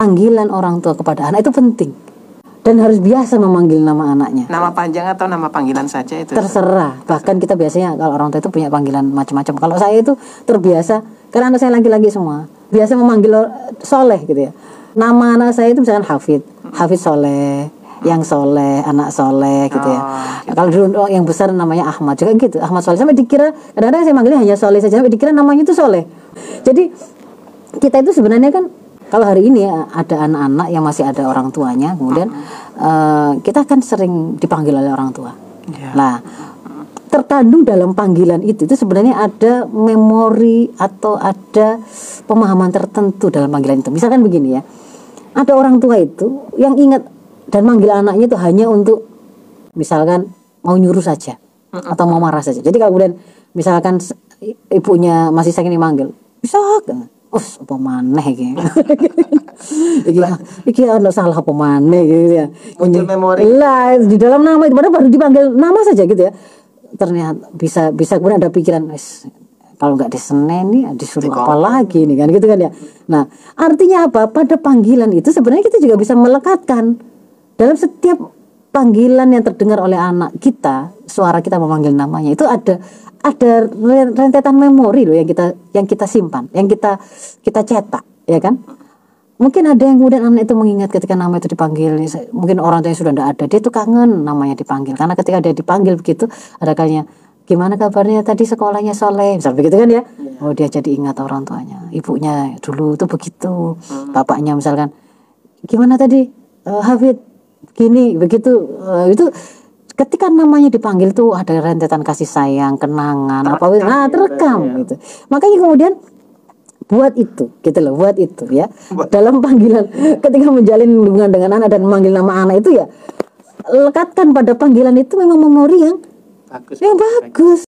panggilan orang tua kepada anak itu penting dan harus biasa memanggil nama anaknya. Nama panjang atau nama panggilan saja itu? Terserah. Bahkan kita biasanya kalau orang tua itu punya panggilan macam-macam. Kalau saya itu terbiasa karena anak saya laki-laki semua biasa memanggil soleh gitu ya. Nama anak saya itu misalkan Hafid, Hafid Soleh, yang soleh, anak soleh gitu ya. Oh, gitu. Kalau dulu oh, yang besar namanya Ahmad juga gitu, Ahmad Soleh sampai dikira kadang-kadang saya manggilnya hanya Soleh saja sampai dikira namanya itu Soleh. Jadi kita itu sebenarnya kan kalau hari ini ya, ada anak-anak yang masih ada orang tuanya, kemudian eh, kita kan sering dipanggil oleh orang tua. Ya. Nah, terkandung dalam panggilan itu itu sebenarnya ada memori atau ada pemahaman tertentu dalam panggilan itu. Misalkan begini ya, ada orang tua itu yang ingat dan manggil anaknya itu hanya untuk misalkan mau nyuruh saja atau mau marah saja. Jadi kalau kemudian misalkan ibunya masih sakit manggil, bisa Oh, apa maneh iki. iki iki ana salah apa maneh gitu ya. Muncul memori. Lah, di dalam nama itu baru dipanggil nama saja gitu ya. Ternyata bisa bisa kemudian ada pikiran wes kalau nggak diseneni disuruh apa lagi nih kan gitu kan ya. Nah, artinya apa? Pada panggilan itu sebenarnya kita juga bisa melekatkan dalam setiap panggilan yang terdengar oleh anak kita, suara kita memanggil namanya itu ada ada ren- rentetan memori loh yang kita yang kita simpan, yang kita kita cetak, ya kan? Mungkin ada yang kemudian anak itu mengingat ketika nama itu dipanggil, mungkin orang tua yang sudah tidak ada, dia tuh kangen namanya dipanggil. Karena ketika dia dipanggil begitu, ada kalinya gimana kabarnya tadi sekolahnya soleh, misal begitu kan ya? Oh dia jadi ingat orang tuanya, ibunya dulu tuh begitu, bapaknya misalkan gimana tadi Eh, Hafid gini begitu Eh, itu ketika namanya dipanggil tuh ada rentetan kasih sayang kenangan apa nah terekam gitu. Makanya kemudian buat itu gitu loh buat itu ya. Dalam panggilan ketika menjalin hubungan dengan anak dan memanggil nama anak itu ya lekatkan pada panggilan itu memang memori yang Bagus. yang bagus